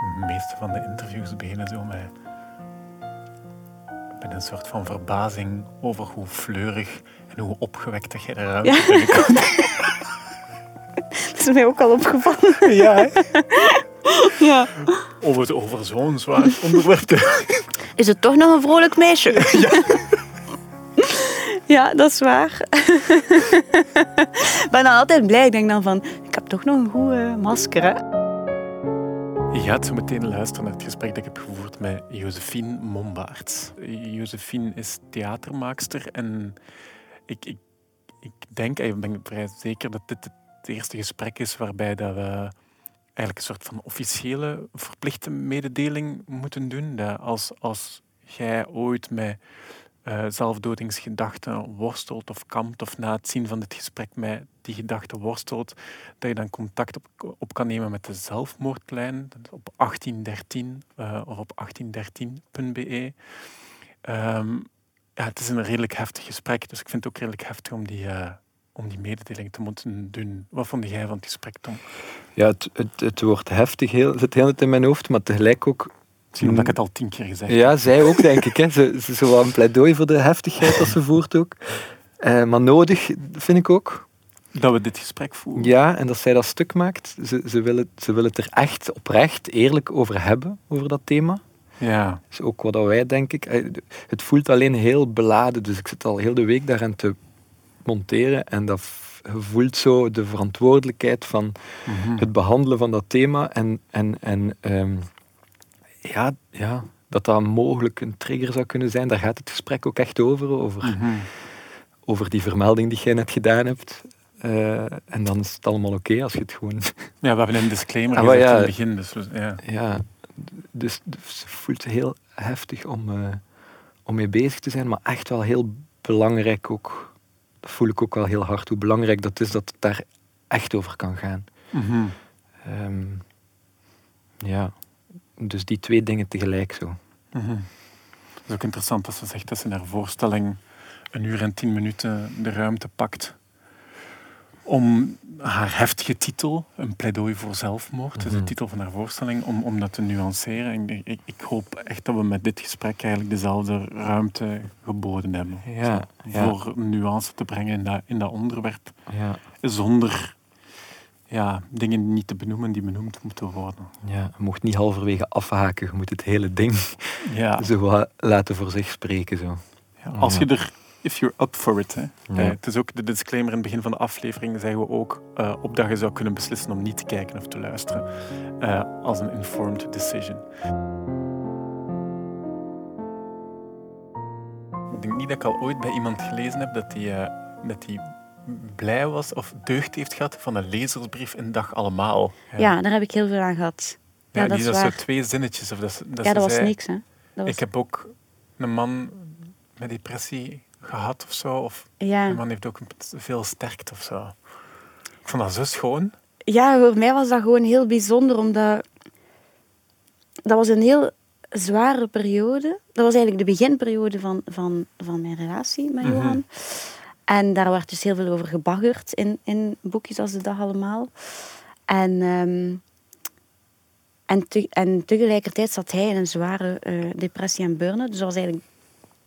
de meeste van de interviews beginnen zo met, met een soort van verbazing over hoe fleurig en hoe opgewekt dat jij de ruimte binnenkomt. Dat is mij ook al opgevallen. Ja, hè? Ja. Het over zo'n zwaar onderwerp. Is het toch nog een vrolijk meisje? Ja, dat is waar. Ik ben dan altijd blij. Ik denk dan van, ik heb toch nog een goede masker. Hè? Je gaat zo meteen luisteren naar het gesprek dat ik heb gevoerd met Josephine Mombaerts. Josephine is theatermaakster en ik, ik, ik denk, ik ben vrij zeker dat dit het eerste gesprek is waarbij dat we eigenlijk een soort van officiële verplichte mededeling moeten doen. Dat als, als jij ooit met uh, zelfdodingsgedachten worstelt of kampt of na het zien van dit gesprek met die gedachten worstelt, dat je dan contact op, kan nemen met de zelfmoordlijn op 1813 uh, of op 1813.be. Um, ja, het is een redelijk heftig gesprek, dus ik vind het ook redelijk heftig om die, uh, om die mededeling te moeten doen. Wat vond jij van het gesprek, Tom? Ja, het, het, wordt heftig, heel, zit heel in mijn hoofd, maar tegelijk ook omdat ik het al tien keer gezegd heb. Ja, zij ook, denk ik. Hè. Ze, ze, ze een pleidooi voor de heftigheid dat ze voert ook. Uh, maar nodig, vind ik ook. Dat we dit gesprek voeren. Ja, en dat zij dat stuk maakt. Ze, ze, wil het, ze wil het er echt oprecht, eerlijk over hebben, over dat thema. Ja. Dat is ook wat wij, denk ik. Eh, het voelt alleen heel beladen, dus ik zit al heel de week daaraan te monteren. En dat voelt zo de verantwoordelijkheid van mm -hmm. het behandelen van dat thema. En, en, en um, ja, ja, dat dat mogelijk een trigger zou kunnen zijn. Daar gaat het gesprek ook echt over. Over, mm -hmm. over die vermelding die jij net gedaan hebt. Uh, en dan is het allemaal oké okay als je het gewoon... Ja, we hebben een disclaimer ah, ja, in het begin. Dus, ja. ja dus, dus het voelt heel heftig om, uh, om mee bezig te zijn. Maar echt wel heel belangrijk ook. Dat voel ik ook wel heel hard. Hoe belangrijk dat is dat het daar echt over kan gaan. Mm -hmm. um, ja dus die twee dingen tegelijk zo. Mm -hmm. Het is ook interessant dat ze zegt dat ze in haar voorstelling een uur en tien minuten de ruimte pakt om haar heftige titel, een pleidooi voor zelfmoord, mm -hmm. is de titel van haar voorstelling, om, om dat te nuanceren. Ik, ik, ik, hoop echt dat we met dit gesprek eigenlijk dezelfde ruimte geboden hebben. Ja, Voor ja. nuance te brengen in dat, in dat onderwerp. Ja. Zonder ja, dingen niet te benoemen die benoemd moeten worden. Ja, je mocht niet halverwege afhaken, je moet het hele ding ja. zo laten voor zich spreken. Zo. Ja, als je er, if you're up for it. Hè. Ja. Uh, het is ook de disclaimer in het begin van de aflevering, zeggen we ook, uh, op dat je zou kunnen beslissen om niet te kijken of te luisteren, uh, als een informed decision. Ik denk niet dat ik al ooit bij iemand gelezen heb dat die, dat die blij was of deugd heeft gehad van een lezersbrief in Dag Allemaal. Ja, ja daar heb ik heel veel aan gehad. Ja, ja dat is dat waar. zo twee zinnetjes. Of dat, dat ja, dat was zei, niks, hè. Dat was... Ik heb ook een man met depressie gehad of zo. Of ja. een man heeft ook veel sterkte of zo. Ik vond dat zo schoon. Ja, voor mij was dat gewoon heel bijzonder, omdat... Dat was een heel zware periode. Dat was eigenlijk de beginperiode van, van, van mijn relatie met Johan. Mm -hmm. En daar werd dus heel veel over gebaggerd in, in boekjes als de dag allemaal. En, um, en, te, en tegelijkertijd zat hij in een zware uh, depressie en burn-out. Dus dat was eigenlijk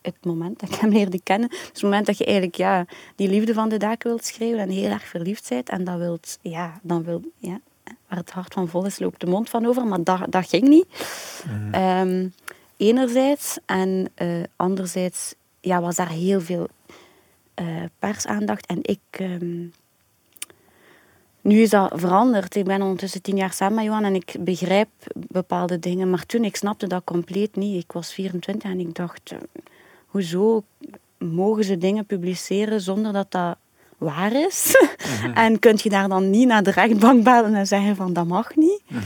het moment dat ik hem leerde kennen. Dus het moment dat je eigenlijk ja, die liefde van de daken wilt schrijven en heel erg verliefd bent. En dat wilt, ja, dan wil, ja, waar het hart van vol is, loopt de mond van over. Maar dat, dat ging niet. Mm. Um, enerzijds. En uh, anderzijds ja, was daar heel veel uh, persaandacht. En ik... Um, nu is dat veranderd. Ik ben ondertussen tien jaar samen met Johan en ik begrijp bepaalde dingen. Maar toen, ik snapte dat compleet niet. Ik was 24 en ik dacht, uh, hoezo mogen ze dingen publiceren zonder dat dat waar is? Mhm. En kun je daar dan niet naar de rechtbank bellen en zeggen van dat mag niet? -hmm.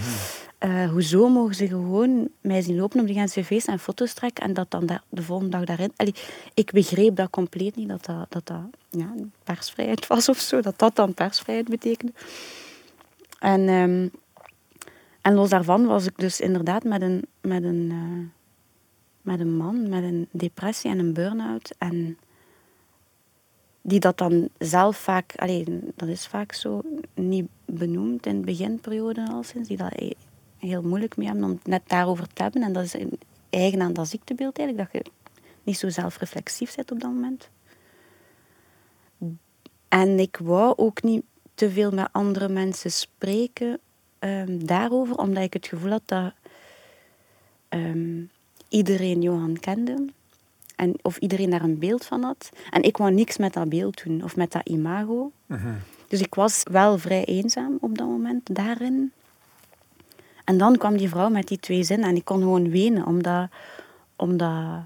Uh, hoezo mogen ze gewoon mij zien lopen op de Gentse feest en foto's trekken en dat dan de, de volgende dag daarin... Allee, ik begreep dat compleet niet, dat dat, dat, ja, persvrijheid was of zo, dat dat dan persvrijheid betekende. En, um, en los daarvan was ik dus inderdaad met een, met een, uh, met een man met een depressie en een burn-out en die dat dan zelf vaak, dat is vaak zo, niet benoemd in de beginperiode al sinds, die dat heel moeilijk mee hebben om het net daarover te hebben. En dat is eigen aan dat ziektebeeld eigenlijk, dat je niet zo zelfreflexief bent op dat moment. En ik wou ook niet te veel met andere mensen spreken ehm, daarover, omdat ik het gevoel had dat ehm, iedereen Johan kende. En of iedereen daar een beeld van had. En ik wou niks met dat beeld doen, of met dat imago. Mhm. Dus ik was wel vrij eenzaam op dat moment daarin. En dan kwam die vrouw met die twee zinnen en ik kon gewoon wenen, omdat, omdat,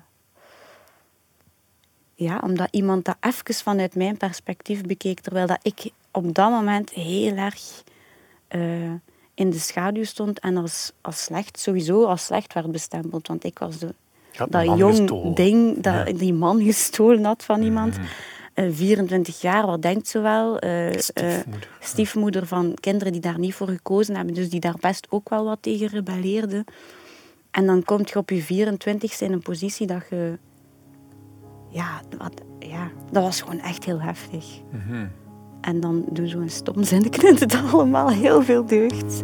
ja, omdat iemand dat even vanuit mijn perspectief bekeek, terwijl dat ik op dat moment heel erg eh, in de schaduw stond en als, als slecht, sowieso als slecht werd bestempeld. Want ik was de, dat jong gestolen. ding dat Ja. die man gestolen had van iemand. Mhm. Eh, 24 jaar, wat denkt ze wel? Eh, eh, Stiefmoeder. stiefmoeder van kinderen die daar niet voor gekozen hebben, dus die daar best ook wel wat tegen rebelleerden. En dan kom je op je 24ste in een positie dat je. Ja, wat, ja, dat was gewoon echt heel heftig. Mhm. En dan doe zo'n stom zinnetje en het allemaal heel veel deugd.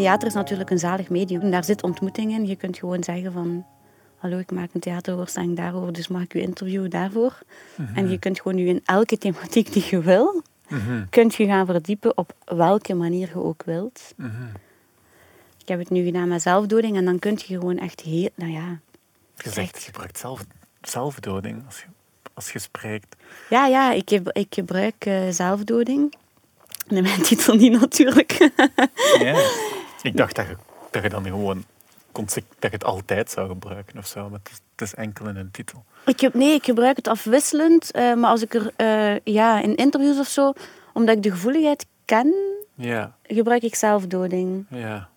Theater is natuurlijk een zalig medium. Daar zit ontmoeting in. Je kunt gewoon zeggen van... Hallo, ik maak een theatervoorstelling daarover, dus mag ik u interviewen daarvoor? En je kunt gewoon u in elke thematiek die je wil, Mhm. kunt je gaan verdiepen op welke manier je ook wilt. Mhm. Ik heb het nu gedaan met zelfdoding en dan kun je gewoon echt heel... Nou ja, Je zegt, je gebruikt zelf, zelfdoding als je, als je spreekt. ja, ja ik, ik gebruik eh, zelfdoding. In mijn titel niet natuurlijk. Ja. Ik dacht dat je, dat je dan gewoon dat je het altijd zou gebruiken of zo, maar het is, het is enkel in een titel. Ik heb, nee, ik gebruik het afwisselend. eh, maar als ik er eh, ja, in interviews of zo, omdat ik de gevoeligheid ken, Ja, gebruik ik zelfdoding. ja,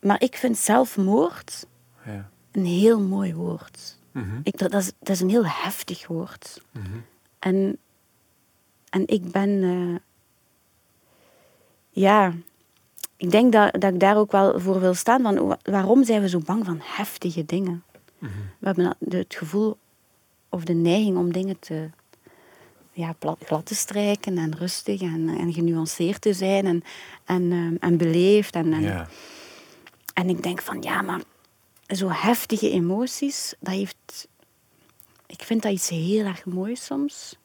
Maar ik vind zelfmoord ja. een heel mooi woord. Mhm. Ik, dat, is, dat is een heel heftig woord. Mhm. En, en ik ben... eh, ja, ik denk dat, dat ik daar ook wel voor wil staan. Van, wa- waarom zijn we zo bang van heftige dingen? Mhm. We hebben het gevoel of de neiging om dingen te, ja, plat, glad te strijken en rustig en, en genuanceerd te zijn en, en, eh, en beleefd. En, en, en ik denk van, ja, maar zo heftige emoties, dat heeft... Ik vind dat iets heel erg moois soms.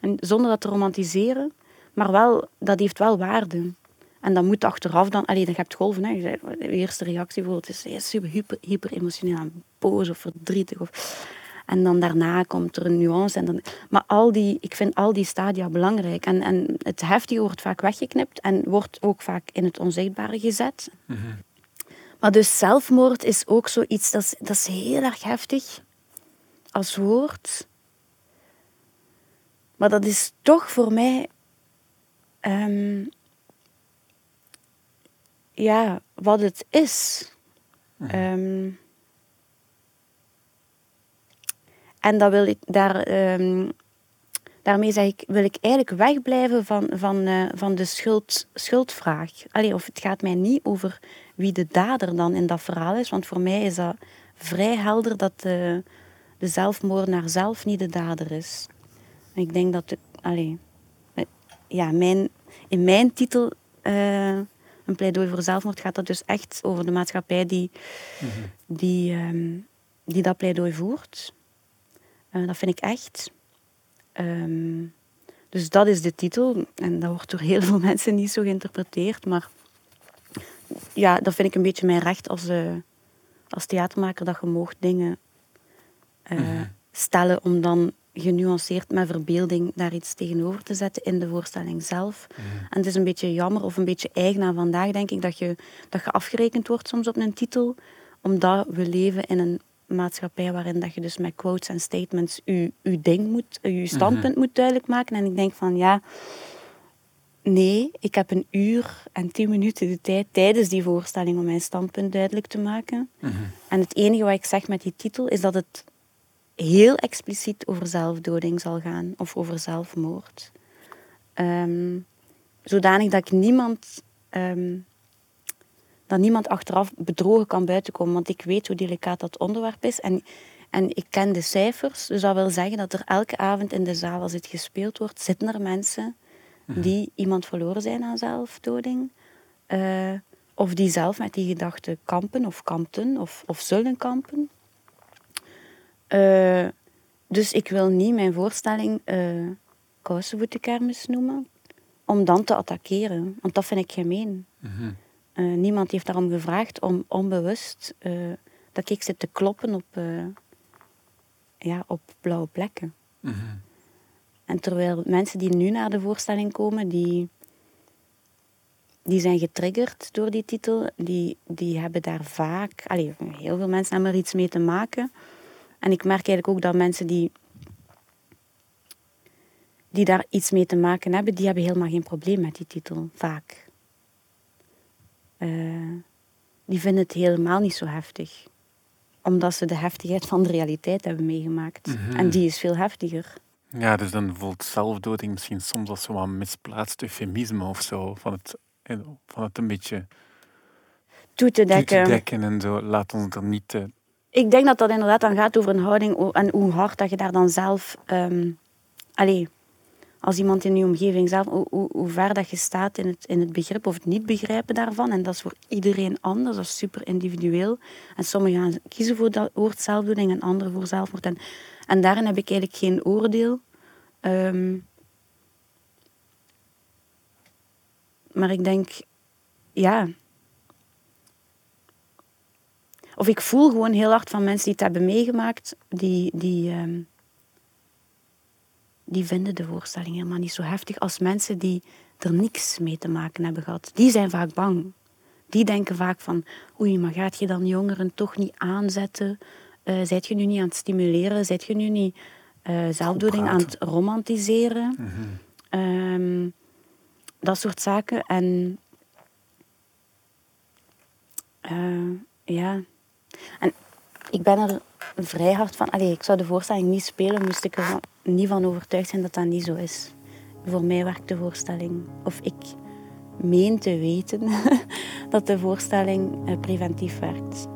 En zonder dat te romantiseren, maar wel, dat heeft wel waarde. En dat moet achteraf dan... Allee, dan heb je golven. Hè. Je eerste reactie bijvoorbeeld is, is super hyper, hyper emotioneel en boos of verdrietig. Of, en dan daarna komt er een nuance. En dan, maar al die, ik vind al die stadia belangrijk. En, en het heftige wordt vaak weggeknipt en wordt ook vaak in het onzichtbare gezet. Mhm. Maar dus zelfmoord is ook zoiets, dat is, dat is heel erg heftig als woord. Maar dat is toch voor mij... ehm, ja, wat het is. Ehm, en dat wil ik daar... ehm, daarmee zeg ik, wil ik eigenlijk wegblijven van, van, eh, van de schuld, schuldvraag. Allee, of het gaat mij niet over wie de dader dan in dat verhaal is. Want voor mij is dat vrij helder dat de, de zelfmoordenaar zelf niet de dader is. En ik denk dat... De, allee, eh, ja, mijn, in mijn titel, eh, een pleidooi voor zelfmoord, gaat dat dus echt over de maatschappij die, die, ehm, die dat pleidooi voert. Eh, dat vind ik echt. Ehm, dus dat is de titel. En dat wordt door heel veel mensen niet zo geïnterpreteerd. Maar ja, dat vind ik een beetje mijn recht als, eh, als theatermaker. Dat je moogt dingen eh, stellen om dan genuanceerd met verbeelding daar iets tegenover te zetten in de voorstelling zelf. En het is een beetje jammer of een beetje eigen aan vandaag, denk ik, dat je, dat je afgerekend wordt soms op een titel. Omdat we leven in een maatschappij waarin dat je dus met quotes en statements je, je ding moet, je standpunt moet duidelijk maken. En ik denk van ja, nee, ik heb een uur en tien minuten de tijd tijdens die voorstelling om mijn standpunt duidelijk te maken. En het enige wat ik zeg met die titel is dat het heel expliciet over zelfdoding zal gaan of over zelfmoord. Ehm, zodanig dat ik niemand ehm, dat niemand achteraf bedrogen kan buitenkomen. Want ik weet hoe delicaat dat onderwerp is. En, en ik ken de cijfers. Dus dat wil zeggen dat er elke avond in de zaal, als het gespeeld wordt, zitten er mensen die iemand verloren zijn aan zelfdoding. Eh, of die zelf met die gedachten kampen of kampten of, of zullen kampen. Eh, dus ik wil niet mijn voorstelling uh, kousenvoetenkermis noemen, om dan te attackeren. Want dat vind ik gemeen. Mhm. niemand heeft daarom gevraagd om onbewust dat ik zit te kloppen op, ja, op blauwe plekken. Mhm. En terwijl mensen die nu naar de voorstelling komen, die, die zijn getriggerd door die titel, die, die hebben daar vaak, allee, heel veel mensen hebben er iets mee te maken. En ik merk eigenlijk ook dat mensen die, die daar iets mee te maken hebben, die hebben helemaal geen probleem met die titel, vaak. Uh, die vinden het helemaal niet zo heftig. Omdat ze de heftigheid van de realiteit hebben meegemaakt. Mhm. En die is veel heftiger. Ja, dus dan voelt zelfdoding misschien soms als zo'n misplaatst eufemisme of zo. Van het, van het een beetje toe te dekken. Toe te dekken en zo. Laat ons er niet te... Ik denk dat dat inderdaad dan gaat over een houding en hoe hard dat je daar dan zelf... Allee, als iemand in je omgeving zelf, hoe, hoe, ver dat je staat in het, in het begrip of het niet begrijpen daarvan. En dat is voor iedereen anders, dat is super individueel. En sommigen gaan kiezen voor dat woord zelfdoding en anderen voor zelfmoord. En en daarin heb ik eigenlijk geen oordeel. Ehm, maar ik denk, ja. Of ik voel gewoon heel hard van mensen die het hebben meegemaakt, die, die, um, die vinden de voorstelling helemaal niet zo heftig als mensen die er niks mee te maken hebben gehad. Die zijn vaak bang. Die denken vaak van, oei, maar gaat je dan jongeren toch niet aanzetten uh, zijt je nu niet aan het stimuleren? Zijt je nu niet uh, zelfdoding aan het romantiseren? Mhm. Ehm, dat soort zaken. En uh, ja. Ik ben er vrij hard van. Allee, ik zou de voorstelling niet spelen, moest ik er niet van overtuigd zijn dat dat niet zo is. Voor mij werkt de voorstelling, of ik meen te weten dat de voorstelling preventief werkt.